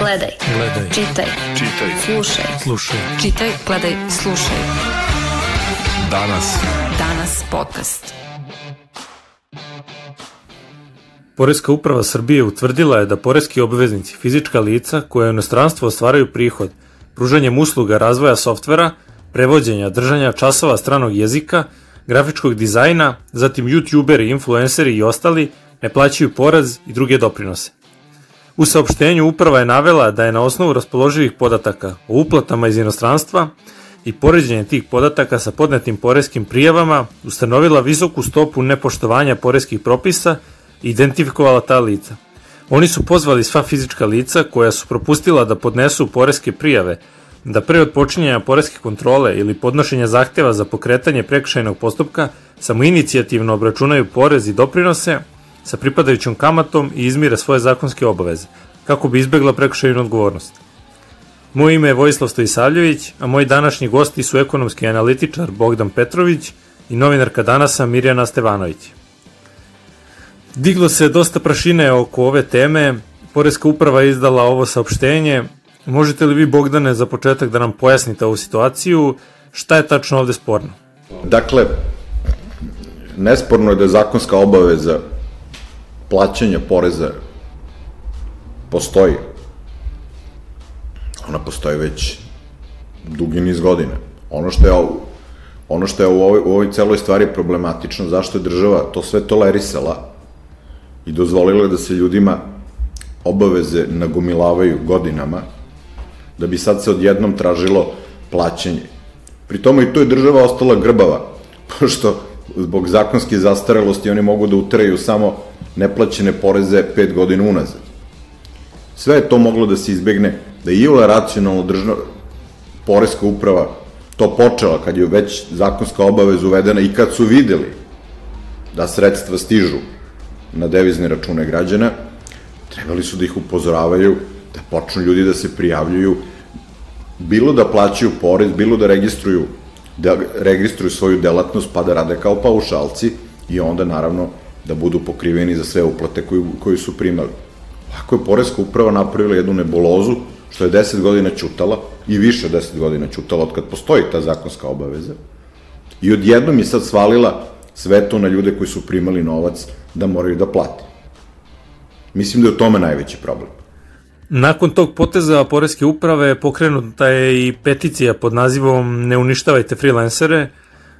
Gledaj. Gledaj. Čitaj. Čitaj. Slušaj. Slušaj. Čitaj, gledaj, slušaj. Danas. Danas podcast. Poreska uprava Srbije utvrdila je da poreski obveznici, fizička lica koja u inostranstvu ostvaraju prihod pružanjem usluga razvoja softvera, prevođenja, držanja časova stranog jezika, grafičkog dizajna, zatim youtuberi, influenceri i ostali ne plaćaju porez i druge doprinose. U saopštenju uprava je navela da je na osnovu raspoloživih podataka o uplatama iz inostranstva i poređenje tih podataka sa podnetim poreskim prijavama ustanovila visoku stopu nepoštovanja poreskih propisa i identifikovala ta lica. Oni su pozvali sva fizička lica koja su propustila da podnesu poreske prijave, da pre odpočinjanja poreske kontrole ili podnošenja zahteva za pokretanje prekršajnog postupka samo inicijativno obračunaju porez i doprinose sa pripadajućom kamatom i izmire svoje zakonske obaveze, kako bi izbegla prekršajnu odgovornost. Moje ime je Vojislav Stojisavljević, a moji današnji gosti su ekonomski analitičar Bogdan Petrović i novinarka danasa Mirjana Stevanović. Diglo se dosta prašine oko ove teme, Poreska uprava izdala ovo saopštenje. Možete li vi, Bogdane, za početak da nam pojasnite ovu situaciju, šta je tačno ovde sporno? Dakle, nesporno je da je zakonska obaveza plaćanja poreza postoji. Ona postoji već dugi niz godina. Ono što je, ono što je u ovoj, u ovoj celoj stvari problematično, zašto je država to sve tolerisala i dozvolila da se ljudima obaveze nagomilavaju godinama, da bi sad se odjednom tražilo plaćanje. Pri tome i tu je država ostala grbava, pošto zbog zakonske zastarelosti oni mogu da utraju samo neplaćene poreze pet godina unazad. Sve je to moglo da se izbegne, da je Iola racionalno država, poreska uprava to počela, kad je već zakonska obaveza uvedena i kad su videli da sredstva stižu na devizne račune građana, trebali su da ih upozoravaju, da počnu ljudi da se prijavljuju, bilo da plaćaju porez, bilo da registruju da registruju svoju delatnost pa da rade kao paušalci i onda naravno da budu pokriveni za sve uplate koju, koju su primali. Ako je Poreska uprava napravila jednu nebulozu, što je 10 godina čutala, i više 10 godina čutala od kad postoji ta zakonska obaveza, i odjednom je sad svalila sve to na ljude koji su primali novac da moraju da plate. Mislim da je u tome najveći problem. Nakon tog poteza Poreske uprave pokrenuta je i peticija pod nazivom Ne uništavajte freelancere.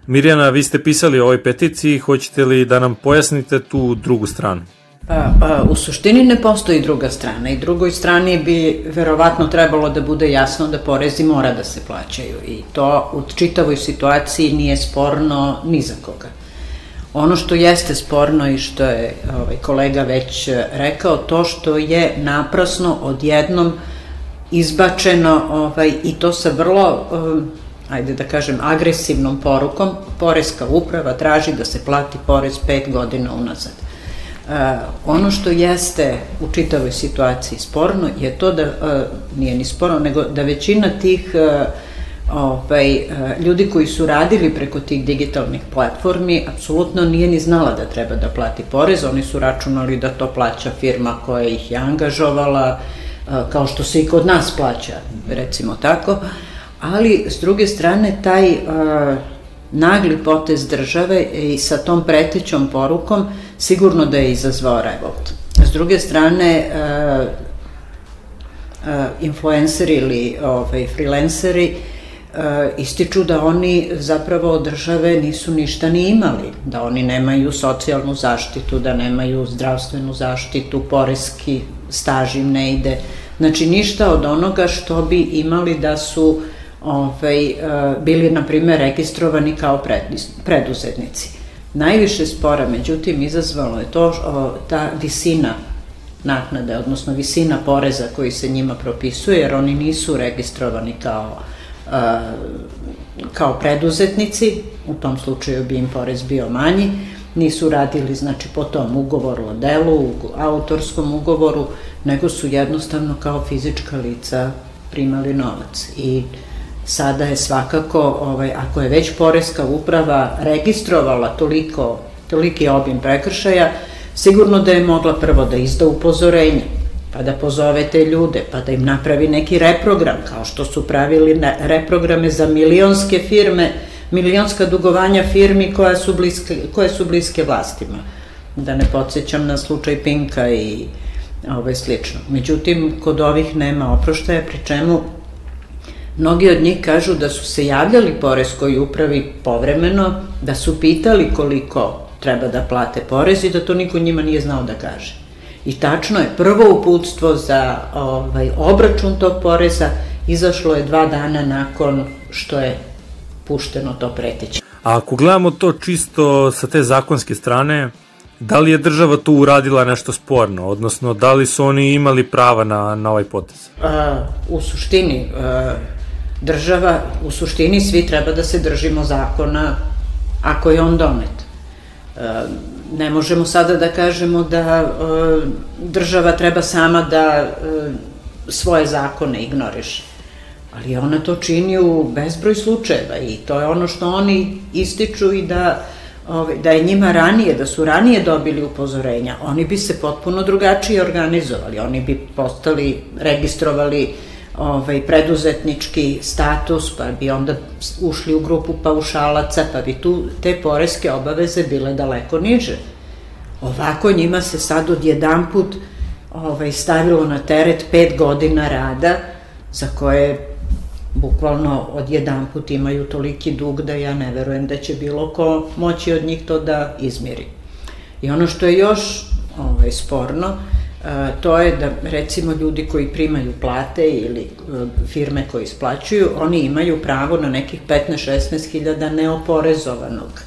Mirjana, vi ste pisali o ovoj peticiji, hoćete li da nam pojasnite tu drugu stranu? Pa, pa, u suštini ne postoji druga strana i drugoj strani bi verovatno trebalo da bude jasno da porezi mora da se plaćaju i to u čitavoj situaciji nije sporno ni za koga. Ono što jeste sporno i što je ovaj, kolega već rekao, to što je naprasno odjednom izbačeno ovaj, i to sa vrlo, um, ajde da kažem, agresivnom porukom, Poreska uprava traži da se plati porez pet godina unazad. Uh, ono što jeste u čitavoj situaciji sporno je to da, uh, nije ni sporno, nego da većina tih uh, ovaj, e, ljudi koji su radili preko tih digitalnih platformi apsolutno nije ni znala da treba da plati porez, oni su računali da to plaća firma koja ih je angažovala, e, kao što se i kod nas plaća, recimo tako, ali s druge strane taj uh, nagli potez države i sa tom pretećom porukom sigurno da je izazvao revolt. S druge strane, influenceri ili ovaj, freelanceri e, ističu da oni zapravo od države nisu ništa ni imali, da oni nemaju socijalnu zaštitu, da nemaju zdravstvenu zaštitu, poreski staž im ne ide. Znači ništa od onoga što bi imali da su ovaj, e, bili, na primer, registrovani kao preduzetnici. Najviše spora, međutim, izazvalo je to ta visina naknade, odnosno visina poreza koji se njima propisuje, jer oni nisu registrovani kao kao preduzetnici, u tom slučaju bi im porez bio manji, nisu radili znači po tom ugovoru o delu, autorskom ugovoru, nego su jednostavno kao fizička lica primali novac. I sada je svakako, ovaj, ako je već Poreska uprava registrovala toliko, toliki obim prekršaja, sigurno da je mogla prvo da izda upozorenje pa da pozove te ljude, pa da im napravi neki reprogram, kao što su pravili reprograme za milionske firme, milionska dugovanja firmi koja su bliske, koje su bliske vlastima. Da ne podsjećam na slučaj Pinka i ovaj, slično. Međutim, kod ovih nema oproštaja, pri čemu Mnogi od njih kažu da su se javljali poreskoj upravi povremeno, da su pitali koliko treba da plate porez i da to niko njima nije znao da kaže. I tačno je, prvo uputstvo za ovaj, obračun tog poreza izašlo je dva dana nakon što je pušteno to preteće. A ako gledamo to čisto sa te zakonske strane, da li je država tu uradila nešto sporno, odnosno da li su oni imali prava na, na ovaj potez? A, u suštini, a, država, u suštini svi treba da se držimo zakona ako je on donet. A, ne možemo sada da kažemo da a, država treba sama da a, svoje zakone ignoriše. Ali ona to čini u bezbroj slučajeva i to je ono što oni ističu i da ovaj, da je njima ranije, da su ranije dobili upozorenja, oni bi se potpuno drugačije organizovali, oni bi postali, registrovali ovaj, preduzetnički status, pa bi onda ušli u grupu paušalaca, pa bi tu te poreske obaveze bile daleko niže. Ovako njima se sad odjedan put ovaj, stavilo na teret pet godina rada za koje bukvalno od jedan put imaju toliki dug da ja ne verujem da će bilo ko moći od njih to da izmiri. I ono što je još ovaj, sporno, to je da recimo ljudi koji primaju plate ili a, firme koje isplaćuju, oni imaju pravo na nekih 15-16 hiljada neoporezovanog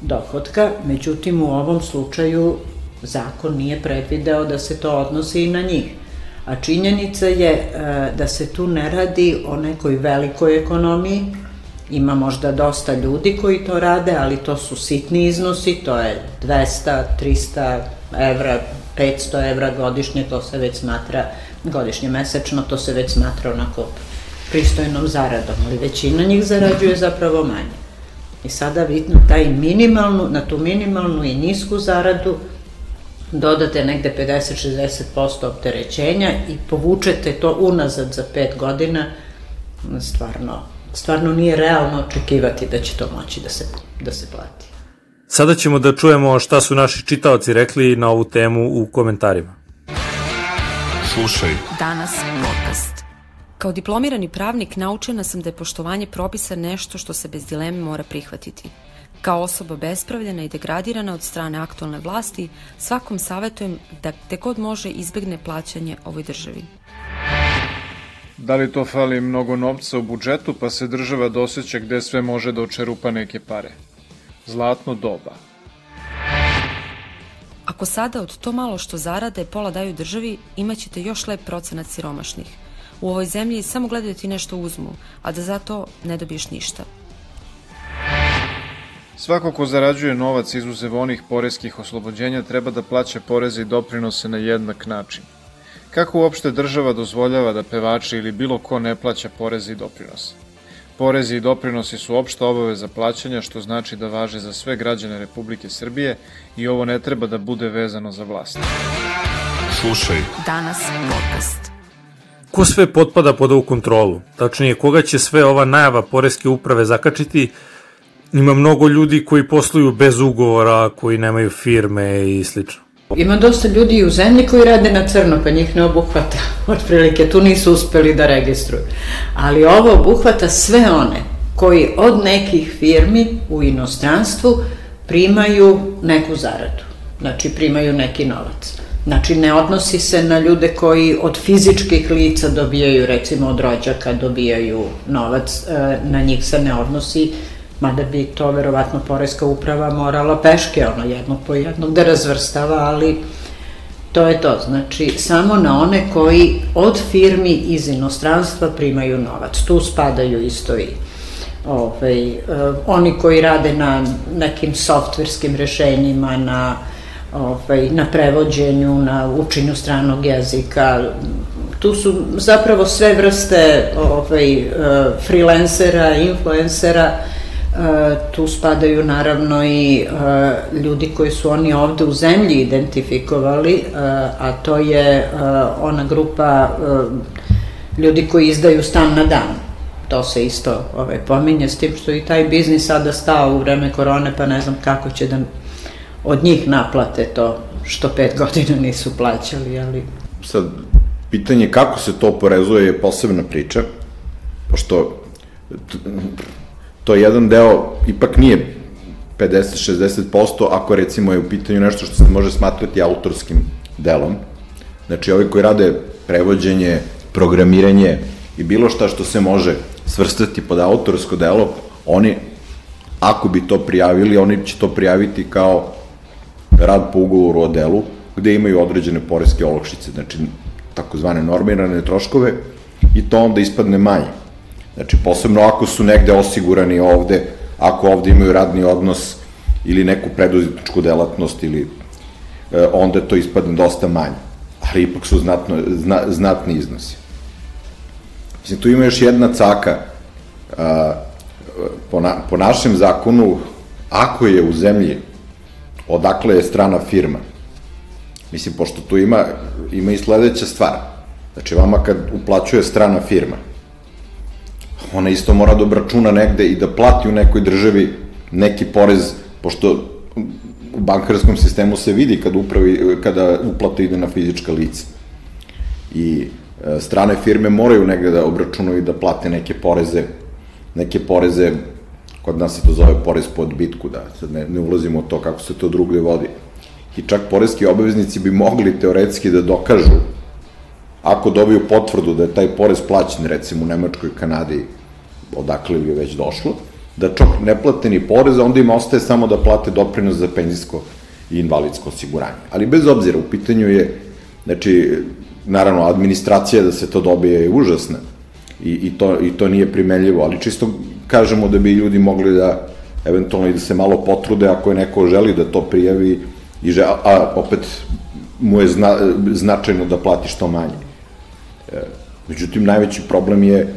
dohodka, međutim u ovom slučaju zakon nije predvideo da se to odnosi i na njih. A činjenica je e, da se tu ne radi o nekoj velikoj ekonomiji, ima možda dosta ljudi koji to rade, ali to su sitni iznosi, to je 200, 300 evra, 500 evra godišnje, to se već smatra, godišnje mesečno, to se već smatra onako pristojnom zaradom, ali većina njih zarađuje zapravo manje. I sada vidno taj minimalnu, na tu minimalnu i nisku zaradu dodate negde 50-60% opterećenja i povučete to unazad za 5 godina, stvarno, stvarno nije realno očekivati da će to moći da se, da se plati. Sada ćemo da čujemo šta su naši čitaoci rekli na ovu temu u komentarima. Slušaj. Danas podcast. Kao diplomirani pravnik naučena sam da je poštovanje propisa nešto što se bez dileme mora prihvatiti. Kao osoba bespravljena i degradirana od strane aktualne vlasti, svakom savetujem da te god može izbegne plaćanje ovoj državi. Da li to fali mnogo novca u budžetu pa se država doseća gde sve može da očerupa neke pare? Zlatno doba. Ako sada od to malo što zarade pola daju državi, imaćete još lep procenat siromašnih. U ovoj zemlji samo gledaju da ti nešto uzmu, a da za to ne dobiješ ništa. Svako ko zarađuje novac izuzev onih poreskih oslobođenja treba da plaća poreze i doprinose na jednak način. Kako uopšte država dozvoljava da pevači ili bilo ko ne plaća poreze i doprinose? Porezi i doprinosi su opšta obaveza plaćanja, što znači da važe za sve građane Republike Srbije i ovo ne treba da bude vezano za vlast. Slušaj. Danas podcast. Ko sve potpada pod ovu kontrolu? Tačnije, koga će sve ova najava Poreske uprave zakačiti ima mnogo ljudi koji posluju bez ugovora, koji nemaju firme i slično. Ima dosta ljudi u zemlji koji rade na crno, pa njih ne obuhvata. Otprilike, tu nisu uspeli da registruju. Ali ovo obuhvata sve one koji od nekih firmi u inostranstvu primaju neku zaradu. Znači, primaju neki novac. Znači, ne odnosi se na ljude koji od fizičkih lica dobijaju, recimo od rođaka dobijaju novac, e, na njih se ne odnosi mada bi to verovatno Porejska uprava morala peške, ono jednog po jednog da razvrstava, ali to je to. Znači, samo na one koji od firmi iz inostranstva primaju novac. Tu spadaju isto i ovaj, uh, oni koji rade na nekim softverskim rešenjima, na ovaj, na prevođenju, na učenju stranog jezika. Tu su zapravo sve vrste ovaj, uh, freelancera, influencera, tu spadaju naravno i e, ljudi koji su oni ovde u zemlji identifikovali, e, a to je ona grupa ljudi koji izdaju stan na dan. To se isto ovaj, pominje, s tim što i taj biznis sada stao u vreme korone, pa ne znam kako će da od njih naplate to što pet godina nisu plaćali, ali... Sad, pitanje kako se to porezuje je posebna priča, pošto to je jedan deo, ipak nije 50-60%, ako recimo je u pitanju nešto što se može smatrati autorskim delom. Znači, ovi koji rade prevođenje, programiranje i bilo šta što se može svrstati pod autorsko delo, oni, ako bi to prijavili, oni će to prijaviti kao rad po ugovoru o delu, gde imaju određene poreske olakšice, znači takozvane normirane troškove, i to onda ispadne manje. Znači, posebno ako su negde osigurani ovde, ako ovde imaju radni odnos ili neku preduzetničku delatnost ili e, onda to ispadne dosta manje. Ali ipak su znatno, zna, znatni iznosi. Mislim, tu ima još jedna caka. A, po, na, po našem zakonu, ako je u zemlji odakle je strana firma, mislim, pošto tu ima, ima i sledeća stvar. Znači, vama kad uplaćuje strana firma, ona isto mora da obračuna negde i da plati u nekoj državi neki porez, pošto u bankarskom sistemu se vidi kada, upravi, kada uplata ide na fizička lica. I e, strane firme moraju negde da obračunaju da plate neke poreze, neke poreze, kod nas se to zove porez po odbitku, da sad ne, ne ulazimo u to kako se to drugde vodi. I čak porezki obaveznici bi mogli teoretski da dokažu ako dobiju potvrdu da je taj porez plaćen recimo u Nemačkoj, Kanadi, odakle li je već došlo, da čak ne plate ni porez, onda im ostaje samo da plate doprinos za penzijsko i invalidsko osiguranje. Ali bez obzira, u pitanju je, znači, naravno, administracija da se to dobije je užasna i, i, to, i to nije primenljivo, ali čisto kažemo da bi ljudi mogli da eventualno i da se malo potrude ako je neko želi da to prijavi i že, a opet mu je zna, značajno da plati što manje. E, međutim, najveći problem je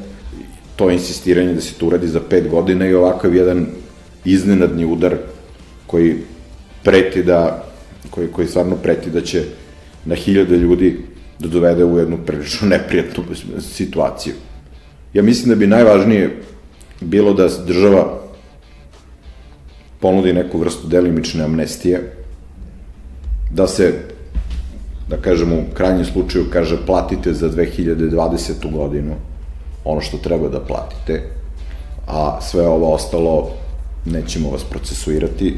to insistiranje da se to uradi za pet godina i ovakav jedan iznenadni udar koji preti da, koji, koji stvarno preti da će na hiljade ljudi da dovede u jednu prilično neprijatnu situaciju. Ja mislim da bi najvažnije bilo da država ponudi neku vrstu delimične amnestije, da se da kažemo u krajnjem slučaju kaže platite za 2020. godinu ono što treba da platite, a sve ovo ostalo nećemo vas procesuirati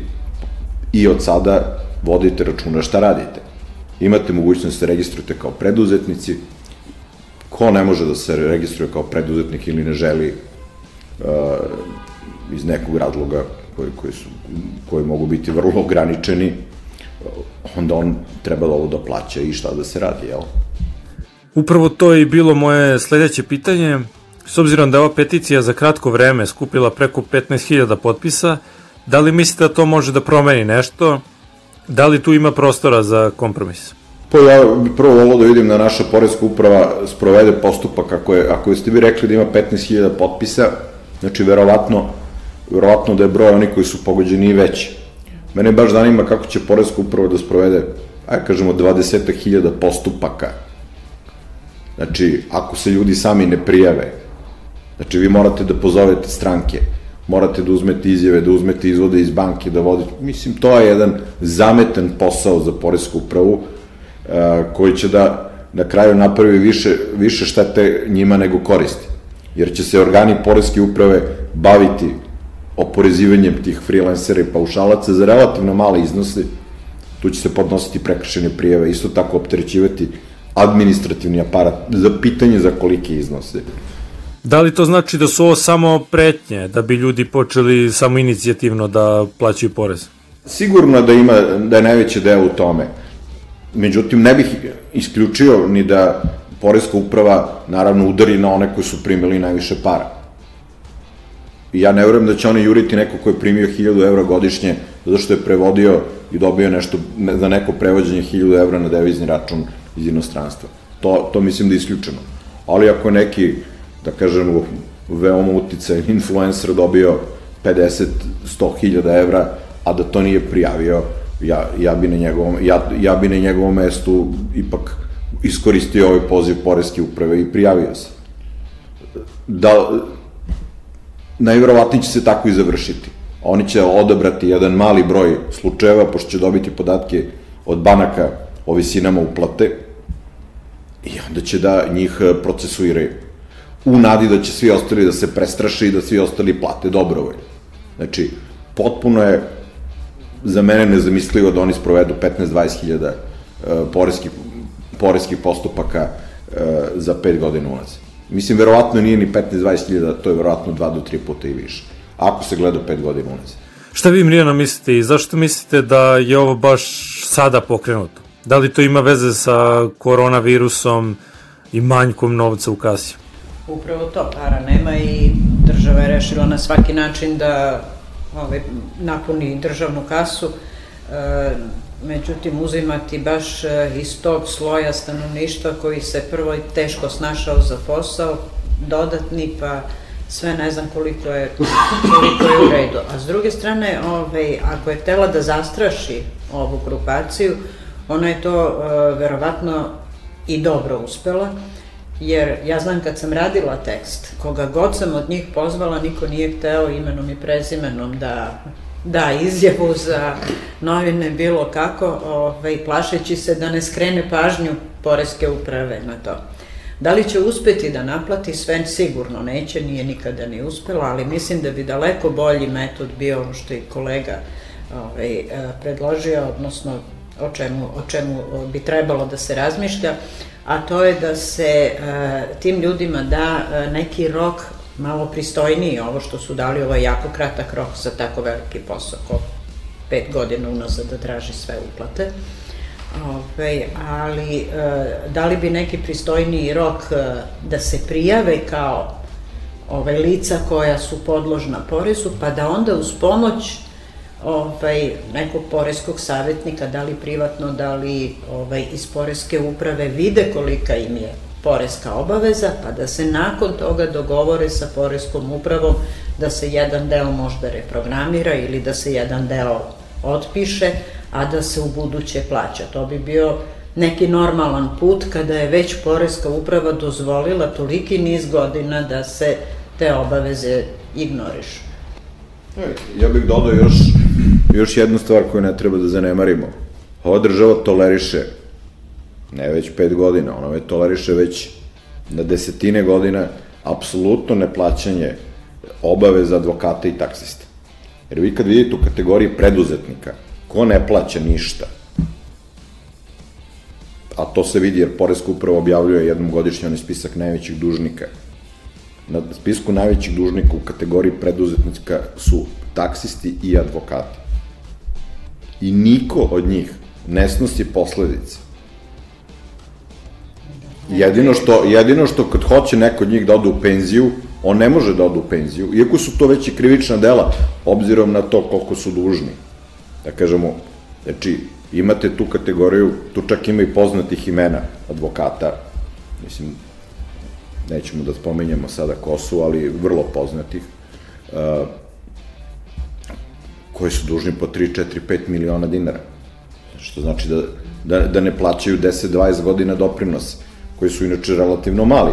i od sada vodite računa šta radite. Imate mogućnost da se registrujete kao preduzetnici, ko ne može da se registruje kao preduzetnik ili ne želi uh, iz nekog razloga koji, koji, su, koji mogu biti vrlo ograničeni, onda on treba da ovo da plaća i šta da se radi, jel? Upravo to je bilo moje sledeće pitanje. S obzirom da je ova peticija za kratko vreme skupila preko 15.000 potpisa, da li mislite da to može da promeni nešto? Da li tu ima prostora za kompromis? Pa ja prvo volio da vidim da naša porezka uprava sprovede postupak ako, je, ako ste vi rekli da ima 15.000 potpisa, znači verovatno, verovatno da je broj oni koji su pogođeni i veći. Mene baš zanima kako će porezka uprava da sprovede, ajde kažemo, 20.000 postupaka. Znači, ako se ljudi sami ne prijave, Znači, vi morate da pozovete stranke, morate da uzmete izjave, da uzmete izvode iz banke, da vodite. Mislim, to je jedan zametan posao za Poresku upravu, e, koji će da na kraju napravi više, više štete njima nego koristi. Jer će se organi Poreske uprave baviti oporezivanjem tih freelancera i paušalaca za relativno male iznose, tu će se podnositi prekršene prijeve, isto tako opterećivati administrativni aparat za pitanje za kolike iznose. Da li to znači da su ovo samo pretnje, da bi ljudi počeli samo inicijativno da plaćaju porez? Sigurno da ima, da je najveći deo u tome. Međutim, ne bih isključio ni da Poreska uprava naravno udari na one koji su primili najviše para. I ja ne verujem da će oni juriti neko ko je primio 1000 evra godišnje zato što je prevodio i dobio nešto za neko prevođenje 1000 evra na devizni račun iz inostranstva. To, to mislim da je isključeno. Ali ako je neki da kažemo, veoma uticaj influencer dobio 50-100 hiljada evra, a da to nije prijavio, ja, ja, bi na njegovom, ja, ja bi na njegovom mestu ipak iskoristio ovaj poziv Poreske uprave i prijavio se. Da, najverovatnije će se tako i završiti. Oni će odabrati jedan mali broj slučajeva, pošto će dobiti podatke od banaka o visinama uplate, i onda će da njih procesuiraju. U nadi da će svi ostali da se prestraše i da svi ostali plate dobrovoljno. Znači, potpuno je za mene nezamislivo da oni sprovedu 15-20 hiljada poreskih, poreskih postupaka e, za 5 godina ulaz. Mislim, verovatno nije ni 15-20 hiljada, to je verovatno 2 do 3 puta i više. Ako se gleda 5 godina ulaz. Šta vi, Mirjana, mislite i zašto mislite da je ovo baš sada pokrenuto? Da li to ima veze sa koronavirusom i manjkom novca u kasi? Upravo to, para nema i država je rešila na svaki način da ovaj, napuni državnu kasu, e, međutim uzimati baš e, iz tog sloja stanovništva koji se prvo teško snašao za posao, dodatni pa sve ne znam koliko je, koliko je u redu. A s druge strane, ovaj, ako je htela da zastraši ovu grupaciju, ona je to uh, verovatno i dobro uspela, jer ja znam kad sam radila tekst, koga god sam od njih pozvala, niko nije hteo imenom i prezimenom da da izjavu za novine bilo kako, ovaj, plašeći se da ne skrene pažnju Poreske uprave na to. Da li će uspeti da naplati sve? Sigurno neće, nije nikada ni uspela, ali mislim da bi daleko bolji metod bio ovo što je kolega ovaj, eh, predložio, odnosno o čemu, o čemu bi trebalo da se razmišlja, a to je da se uh, tim ljudima da uh, neki rok malo pristojniji, ovo što su dali, ovo je jako kratak rok za tako veliki posao, ko pet godina unazad da traži sve uplate. Ove, ali e, da li bi neki pristojniji rok e, da se prijave kao ove, lica koja su podložna porezu, pa da onda uz pomoć ovaj, nekog poreskog savjetnika, da li privatno, da li ovaj, iz poreske uprave, vide kolika im je poreska obaveza, pa da se nakon toga dogovore sa poreskom upravom da se jedan deo možda reprogramira ili da se jedan deo otpiše, a da se u buduće plaća. To bi bio neki normalan put kada je već Poreska uprava dozvolila toliki niz godina da se te obaveze ignorišu. Ja bih dodao još, još jednu stvar koju ne treba da zanemarimo. Ova država toleriše, ne već pet godina, ona već toleriše već na desetine godina apsolutno neplaćanje obaveza advokata i taksista. Jer vi kad vidite u kategoriji preduzetnika, ko ne plaća ništa, a to se vidi jer Poreska uprava objavljuje jednom godišnje onaj spisak najvećih dužnika. Na spisku najvećih dužnika u kategoriji preduzetnika su taksisti i advokati. I niko od njih ne snosi posledice. Jedino što, jedino što kad hoće neko od njih da ode u penziju, on ne može da ode u penziju, iako su to već i krivična dela, obzirom na to koliko su dužni. Da kažemo, znači, imate tu kategoriju, tu čak ima i poznatih imena advokata, mislim, nećemo da spomenjamo sada ko su, ali vrlo poznatih, koji su dužni po 3, 4, 5 miliona dinara. Što znači da, da, da ne plaćaju 10-20 godina doprinose, koji su inače relativno mali.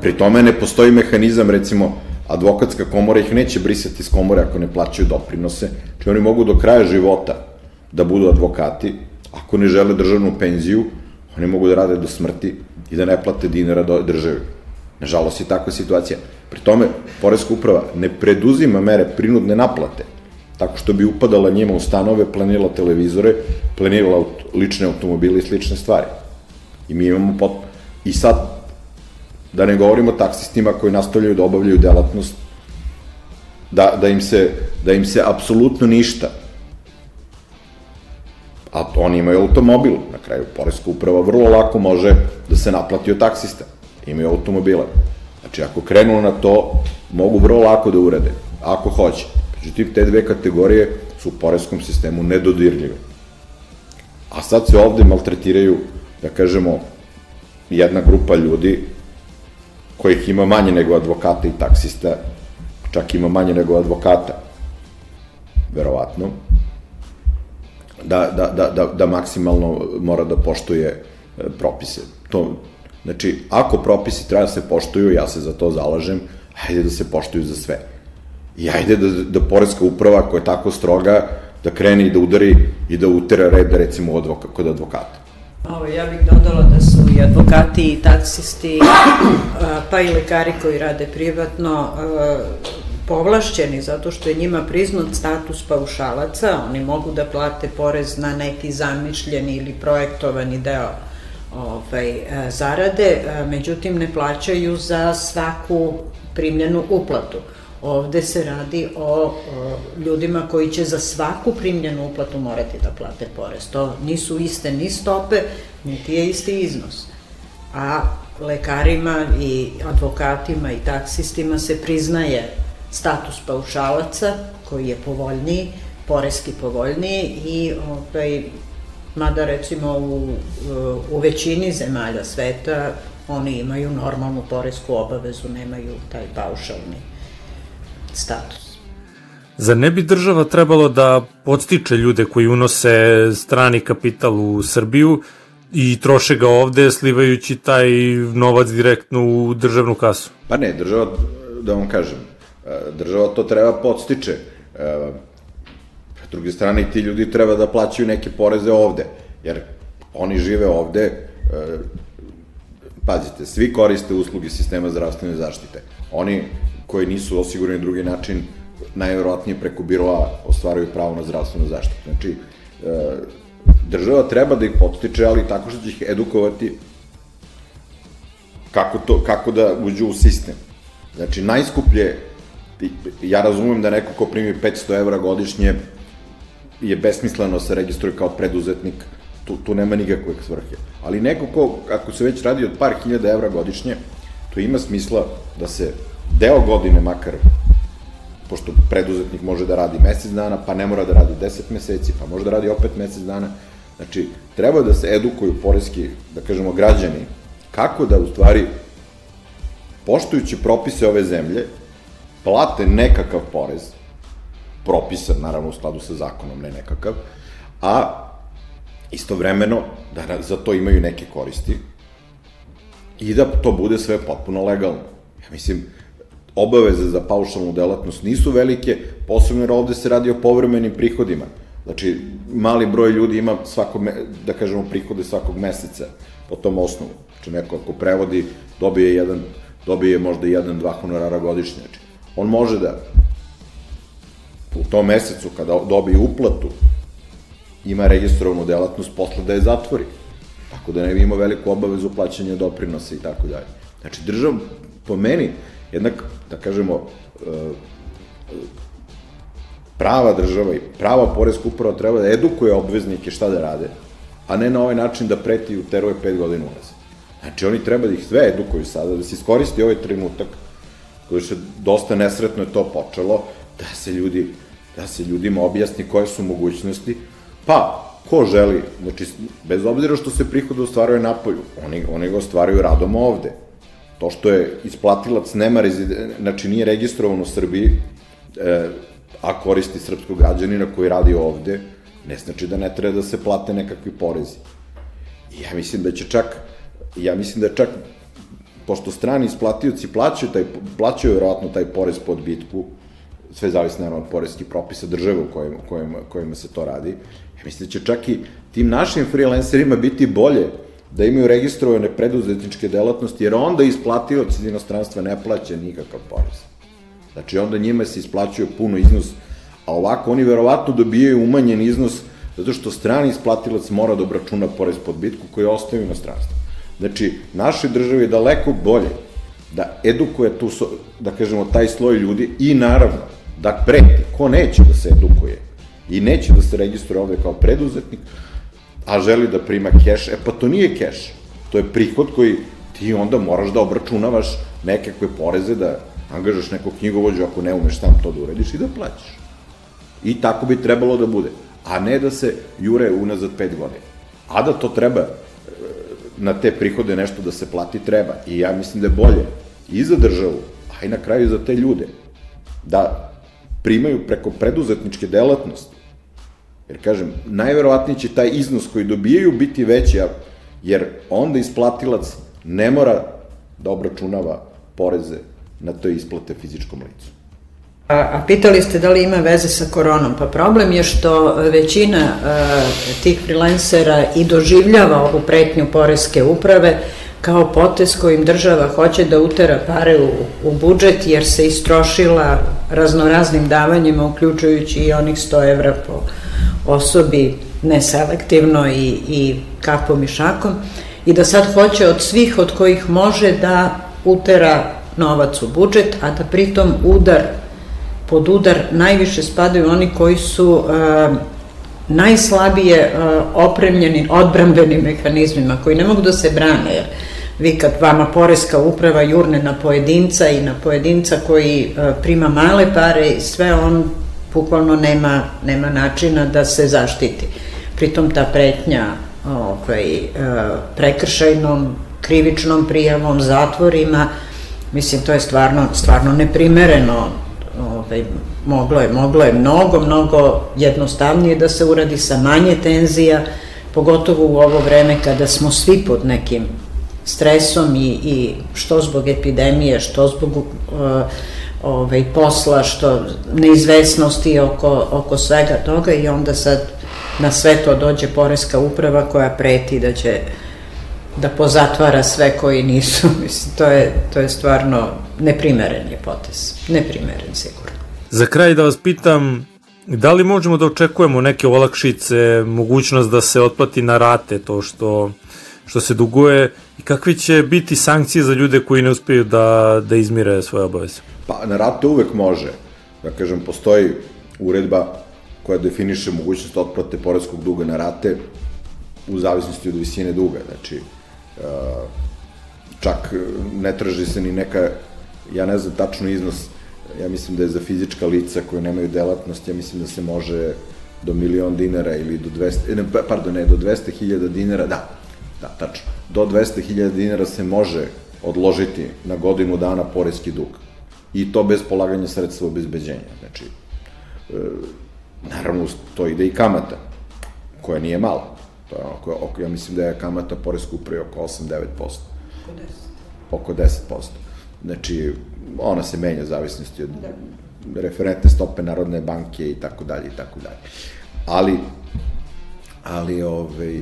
Pri tome ne postoji mehanizam, recimo, advokatska komora ih neće brisati iz komore ako ne plaćaju doprinose, či oni mogu do kraja života da budu advokati, ako ne žele državnu penziju, oni mogu da rade do smrti i da ne plate dinara do državi. Nažalost je takva situacija. Pri tome, Poreska uprava ne preduzima mere prinudne naplate, tako što bi upadala njima u stanove, planirala televizore, planirala lične automobile i slične stvari. I mi imamo pot... I sad, da ne govorimo o taksistima koji nastavljaju da obavljaju delatnost, da, da, im se, da im se apsolutno ništa a oni imaju automobil, na kraju Poreska uprava vrlo lako može da se naplati od taksista, imaju automobile. Znači, ako krenu na to, mogu vrlo lako da urade, ako hoće. Međutim, te dve kategorije su u poreskom sistemu nedodirljive. A sad se ovde maltretiraju, da kažemo, jedna grupa ljudi kojih ima manje nego advokata i taksista, čak ima manje nego advokata, verovatno, da, da, da, da, da maksimalno mora da poštuje e, propise. To, znači, ako propisi treba da se poštuju, ja se za to zalažem, hajde da se poštuju za sve. I hajde da, da Poreska uprava koja je tako stroga, da krene i da udari i da utera red, recimo, advoka, kod advokata. Ovo, ja bih dodala da su i advokati i taksisti, pa i lekari koji rade privatno, povlašćeni zato što je njima priznat status paušalaca, oni mogu da plate porez na neki zamišljeni ili projektovani deo ovaj, zarade, međutim ne plaćaju za svaku primljenu uplatu. Ovde se radi o, o ljudima koji će za svaku primljenu uplatu morati da plate porez. To nisu iste ni stope, niti je isti iznos. A lekarima i advokatima i taksistima se priznaje status paušalaca koji je povoljniji, poreski povoljniji i ovaj, mada recimo u, u većini zemalja sveta oni imaju normalnu poresku obavezu, nemaju taj paušalni status. Zar ne bi država trebalo da podstiče ljude koji unose strani kapital u Srbiju i troše ga ovde slivajući taj novac direktno u državnu kasu? Pa ne, država, da vam kažem, država to treba podstiče. S druge strane, ti ljudi treba da plaćaju neke poreze ovde, jer oni žive ovde, pazite, svi koriste usluge sistema zdravstvene zaštite. Oni koji nisu osigurani drugi način, najverovatnije preko biroa ostvaraju pravo na zdravstvenu zaštitu. Znači, e, država treba da ih podstiče, ali tako što će ih edukovati kako, to, kako da uđu u sistem. Znači, najskuplje, ja razumem da neko ko primi 500 evra godišnje je besmisleno se registruje kao preduzetnik, tu, tu nema nikakve svrhe. Ali neko ko, ako se već radi od par hiljada evra godišnje, to ima smisla da se deo godine makar, pošto preduzetnik može da radi mesec dana, pa ne mora da radi 10 meseci, pa može da radi opet mesec dana. Znači, treba da se edukuju poreski, da kažemo, građani, kako da u stvari, poštujući propise ove zemlje, plate nekakav porez, propisan, naravno, u skladu sa zakonom, ne nekakav, a istovremeno da za to imaju neke koristi i da to bude sve potpuno legalno. Ja mislim, obaveze za paušalnu delatnost nisu velike, posebno jer ovde se radi o povremenim prihodima. Znači, mali broj ljudi ima svako, da kažemo, prihode svakog meseca po tom osnovu. Znači, neko ako prevodi, dobije jedan, dobije možda jedan, dva honorara godišnje. Znači, on može da u tom mesecu, kada dobije uplatu, ima registrovanu delatnost, posle da je zatvori. Tako da ne bi imao veliku obavezu plaćanja doprinosa i tako dalje. Znači, država, po meni, jednak, da kažemo, e, prava država i prava poreska uprava treba da edukuje obveznike šta da rade, a ne na ovaj način da preti i uteruje pet godina unazad. Znači, oni treba da ih sve edukuju sada, da se iskoristi ovaj trenutak, koji se dosta nesretno je to počelo, da se ljudi, da se ljudima objasni koje su mogućnosti, pa, ko želi, znači, bez obzira što se prihod ostvaruje napolju, oni, oni ga ostvaraju radom ovde, To što je isplatilac nema rezide, znači nije registrovan u Srbiji, e, a koristi srpskog građanina koji radi ovde, ne znači da ne treba da se plate nekakvi porezi. I ja mislim da će čak, ja mislim da čak, pošto strani isplatioci plaćaju, taj, plaćaju verovatno taj porez po odbitku, sve zavisno naravno od porezkih propisa države u kojima, kojima, kojima se to radi, ja mislim da će čak i tim našim freelancerima biti bolje da imaju registrovane preduzetničke delatnosti, jer onda isplatioci iz inostranstva ne plaća nikakav porez. Znači, onda njima se isplaćuje puno iznos, a ovako oni verovatno dobijaju umanjen iznos zato što strani isplatilac mora da obračuna porez bitku koji ostaje u inostranstvu. Znači, našoj državi je daleko bolje da edukuje tu, da kažemo, taj sloj ljudi i naravno da preti. Ko neće da se edukuje i neće da se registruje ovde kao preduzetnik, a želi da prima keš, e pa to nije keš. To je prihod koji ti onda moraš da obračunavaš nekakve poreze, da angažaš nekog knjigovođu ako ne umeš sam to da urediš i da plaćaš. I tako bi trebalo da bude. A ne da se jure unazad pet godina. A da to treba na te prihode nešto da se plati treba. I ja mislim da je bolje i za državu, a i na kraju za te ljude, da primaju preko preduzetničke delatnosti. Jer kažem, najverovatnije će taj iznos koji dobijaju biti veći, jer onda isplatilac ne mora da obračunava poreze na to isplate fizičkom licu. A, a pitali ste da li ima veze sa koronom? Pa problem je što većina a, tih freelancera i doživljava ovu pretnju Poreske uprave kao potez kojim država hoće da utera pare u, u budžet jer se istrošila raznoraznim davanjima, uključujući i onih 100 evra po osobi neselektivno i, i kapom i šakom i da sad hoće od svih od kojih može da utera novac u budžet, a da pritom udar pod udar najviše spadaju oni koji su uh, najslabije uh, opremljeni odbrambenim mehanizmima, koji ne mogu da se brane, jer vi kad vama Poreska uprava jurne na pojedinca i na pojedinca koji uh, prima male pare i sve on bukvalno nema, nema načina da se zaštiti. Pritom ta pretnja ovaj, prekršajnom, krivičnom prijavom, zatvorima, mislim, to je stvarno, stvarno neprimereno ovaj, moglo je, moglo je mnogo, mnogo jednostavnije da se uradi sa manje tenzija, pogotovo u ovo vreme kada smo svi pod nekim stresom i, i što zbog epidemije, što zbog uh, ovaj, posla, što neizvesnosti oko, oko svega toga i onda sad na sve to dođe Poreska uprava koja preti da će da pozatvara sve koji nisu. Mislim, to je, to je stvarno neprimeren je potez. Neprimeren sigurno. Za kraj da vas pitam, da li možemo da očekujemo neke olakšice, mogućnost da se otplati na rate to što, što se duguje i kakve će biti sankcije za ljude koji ne uspeju da, da izmire svoje obaveze? Pa na rate uvek može. Da kažem, postoji uredba koja definiše mogućnost otplate poreskog duga na rate u zavisnosti od visine duga. Znači, čak ne traži se ni neka, ja ne znam tačno iznos, ja mislim da je za fizička lica koje nemaju delatnost, ja mislim da se može do milion dinara ili do 200, ne, pardon, ne, do 200.000 dinara, da, da, tačno, do 200.000 dinara se može odložiti na godinu dana poreski dug. I to bez polaganja sredstva obezbeđenja. Znači, e, naravno, to ide i kamata, koja nije mala. To je oko, oko, ja mislim da je kamata poreska upravi oko 8-9%. Oko 10%. Oko 10%. Znači, ona se menja u zavisnosti od da. referentne stope Narodne banke i tako dalje i tako dalje. Ali, ali, ovaj,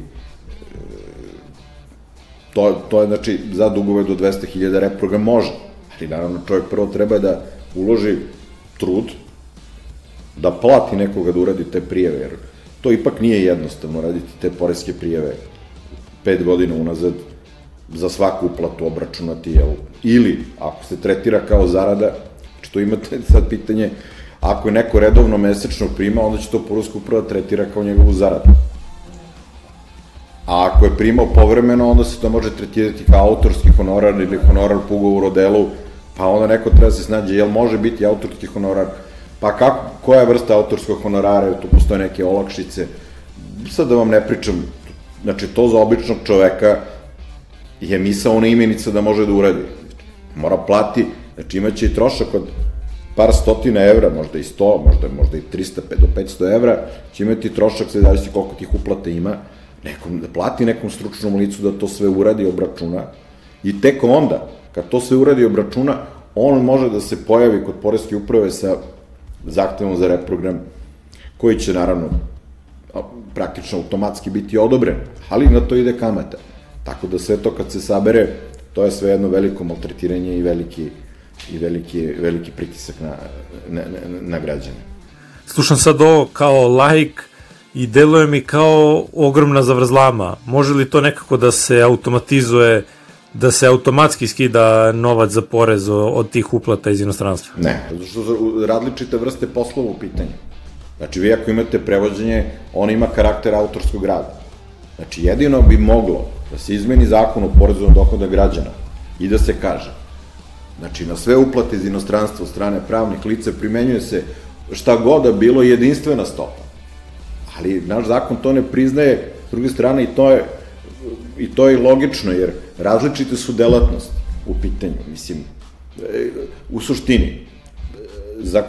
to, to je, znači, za dugove do 200.000 reprogram može. Ali, naravno, čovjek prvo treba da uloži trud, da plati nekoga da uradi te prijeve, jer to ipak nije jednostavno raditi te poreske prijeve pet godina unazad za svaku uplatu obračunati, jel? Ili, ako se tretira kao zarada, što imate sad pitanje, ako je neko redovno mesečno prima, onda će to poruska uprava tretira kao njegovu zaradu. A ako je primao povremeno, onda se to može tretirati kao autorski honorar ili honorar po ugovoru o delu, pa onda neko treba da se snađe, jel može biti autorski honorar Pa kako, koja je vrsta autorskog honorara, tu postoje neke olakšice, sad da vam ne pričam, znači to za običnog čoveka je misa ona imenica da može da uradi. Mora plati, znači imaće i trošak od par stotina evra, možda i 100, možda, možda i 300 do 500 evra, će imati trošak, sve zavisi koliko tih uplata ima, nekom, da plati nekom stručnom licu da to sve uradi, obračuna, i tek onda, kad to sve uradi, obračuna, on može da se pojavi kod Poreske uprave sa zahtevom za reprogram, koji će naravno praktično automatski biti odobren, ali na to ide kamata. Tako da sve to kad se sabere, to je sve jedno veliko maltretiranje i veliki, i veliki, veliki pritisak na, na, na, na građane. Slušam sad ovo kao lajk i deluje mi kao ogromna zavrzlama. Može li to nekako da se automatizuje da se automatski skida novac za porez od tih uplata iz inostranstva? Ne, zato što su različite vrste poslova u pitanju. Znači, vi ako imate prevođenje, on ima karakter autorskog rada. Znači, jedino bi moglo da se izmeni zakon o porezu na dohoda građana i da se kaže, znači, na sve uplate iz inostranstva od strane pravnih lica primenjuje se šta god da bilo jedinstvena stopa. Ali naš zakon to ne priznaje, s druge strane i to je i to je logično, jer različite su delatnosti u pitanju. Mislim, E, u suštini, e, za,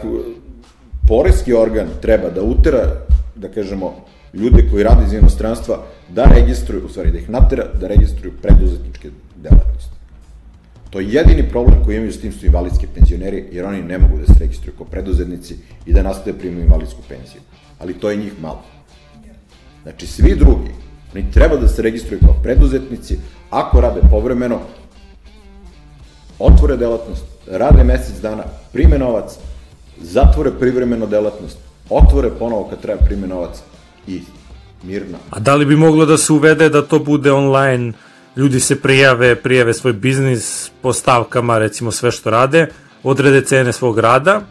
poreski organ treba da utera, da kažemo, ljude koji rade iz inostranstva, da registruju, u stvari da ih natera, da registruju preduzetničke delatnosti. To je jedini problem koji imaju s tim su invalidske penzioneri, jer oni ne mogu da se registruju kao preduzetnici i da nastave primaju invalidsku penziju. Ali to je njih malo. Znači, svi drugi, oni treba da se registruju kao preduzetnici, ako rade povremeno, otvore delatnost, rade mesec dana, prime novac, zatvore privremeno delatnost, otvore ponovo kad treba prime novac i mirno. A da li bi moglo da se uvede da to bude online, ljudi se prijave, prijave svoj biznis po stavkama, recimo sve što rade, odrede cene svog rada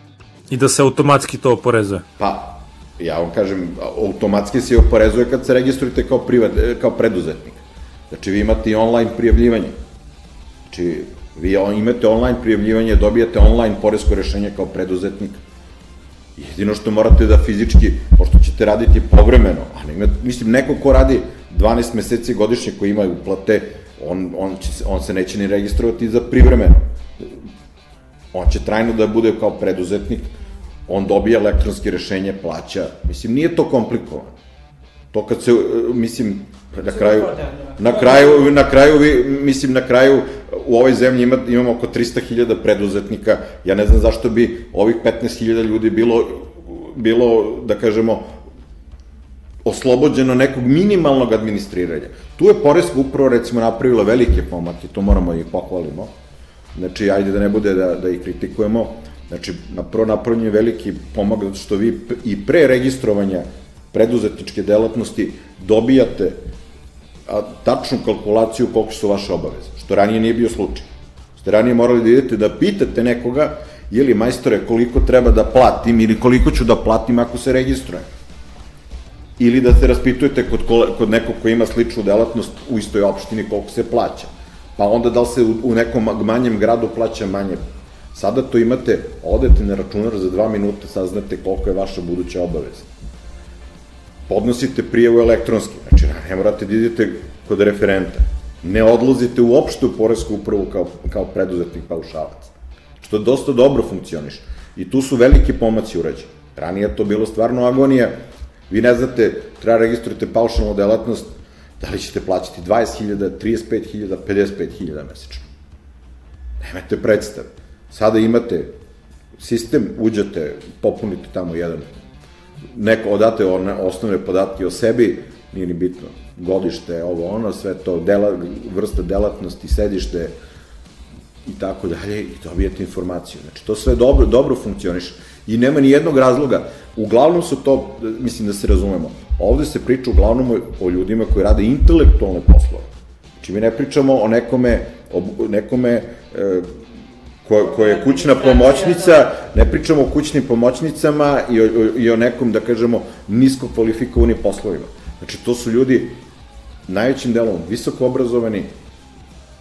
i da se automatski to oporezuje? Pa, ja vam kažem, automatski se oporezuje kad se registrujete kao, privat, kao preduzetnik. Znači, vi imate i online prijavljivanje. Znači, vi imate online prijavljivanje, dobijate online poresko rešenje kao preduzetnik. Jedino što morate da fizički, pošto ćete raditi povremeno, a ne, mislim, neko ko radi 12 meseci godišnje koji ima uplate, on, on, će, on se neće ni registrovati za privremeno. On će trajno da bude kao preduzetnik, on dobija elektronske rešenje, plaća. Mislim, nije to komplikovano. To kad se, mislim, na kraju, na kraju, na kraju, mislim, na kraju u ovoj zemlji ima, imamo oko 300.000 preduzetnika, ja ne znam zašto bi ovih 15.000 ljudi bilo, bilo, da kažemo, oslobođeno nekog minimalnog administriranja. Tu je Poreska upravo, recimo, napravila velike pomake, to moramo i pohvalimo. Znači, ajde da ne bude da, da ih kritikujemo. Znači, napravo napravljen je veliki pomak, zato što vi i pre registrovanja preduzetničke delatnosti dobijate tačnu kalkulaciju koliko su vaše obaveze, što ranije nije bio slučaj. Ste ranije morali da idete da pitate nekoga, ili majstore koliko treba da platim ili koliko ću da platim ako se registrujem. Ili da se raspitujete kod, kod nekog ko ima sličnu delatnost u istoj opštini koliko se plaća. Pa onda da li se u, u nekom manjem gradu plaća manje. Sada to imate, odete na računar za dva minuta, saznate koliko je vaša buduća obaveza podnosite prijavu elektronski, znači ne morate da idete kod referenta, ne odlazite uopšte u Poresku upravu kao, kao preduzetnik paušalac, što dosta dobro funkcioniš. I tu su veliki pomaci urađeni. Ranije je to bilo stvarno agonija, vi ne znate, treba registrujete paušalnu delatnost, da li ćete plaćati 20.000, 35.000, 55.000 mesečno. Nemate predstav. Sada imate sistem, uđete, popunite tamo jedan neko odate one osnovne podatke o sebi, nije ni bitno, godište, ovo ono, sve to, dela, vrsta delatnosti, sedište i tako dalje i dobijete informaciju. Znači, to sve dobro, dobro funkcioniše i nema ni jednog razloga. Uglavnom su to, mislim da se razumemo, ovde se priča uglavnom o, o ljudima koji rade intelektualne poslove. Znači, mi ne pričamo o nekome, o nekome e, ko, ko je kućna pomoćnica, ne pričamo o kućnim pomoćnicama i o, i o nekom, da kažemo, nisko kvalifikovanim poslovima. Znači, to su ljudi najvećim delom visoko obrazovani,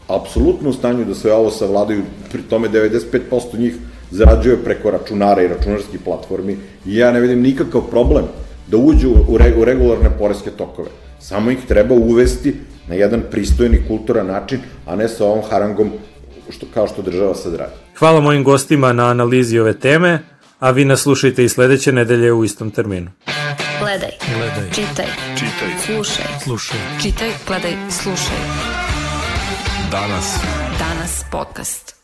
apsolutno u stanju da sve ovo savladaju, pri tome 95% njih zarađuje preko računara i računarskih platformi i ja ne vidim nikakav problem da uđu u, re, u regularne poreske tokove. Samo ih treba uvesti na jedan pristojni kulturan način, a ne sa ovom harangom što, kao što država sad radi. Hvala mojim gostima na analizi ove teme, a vi nas slušajte i sledeće nedelje u istom terminu. Gledaj, gledaj, čitaj, čitaj, slušaj, slušaj, čitaj, gledaj, slušaj. Danas. Danas podcast.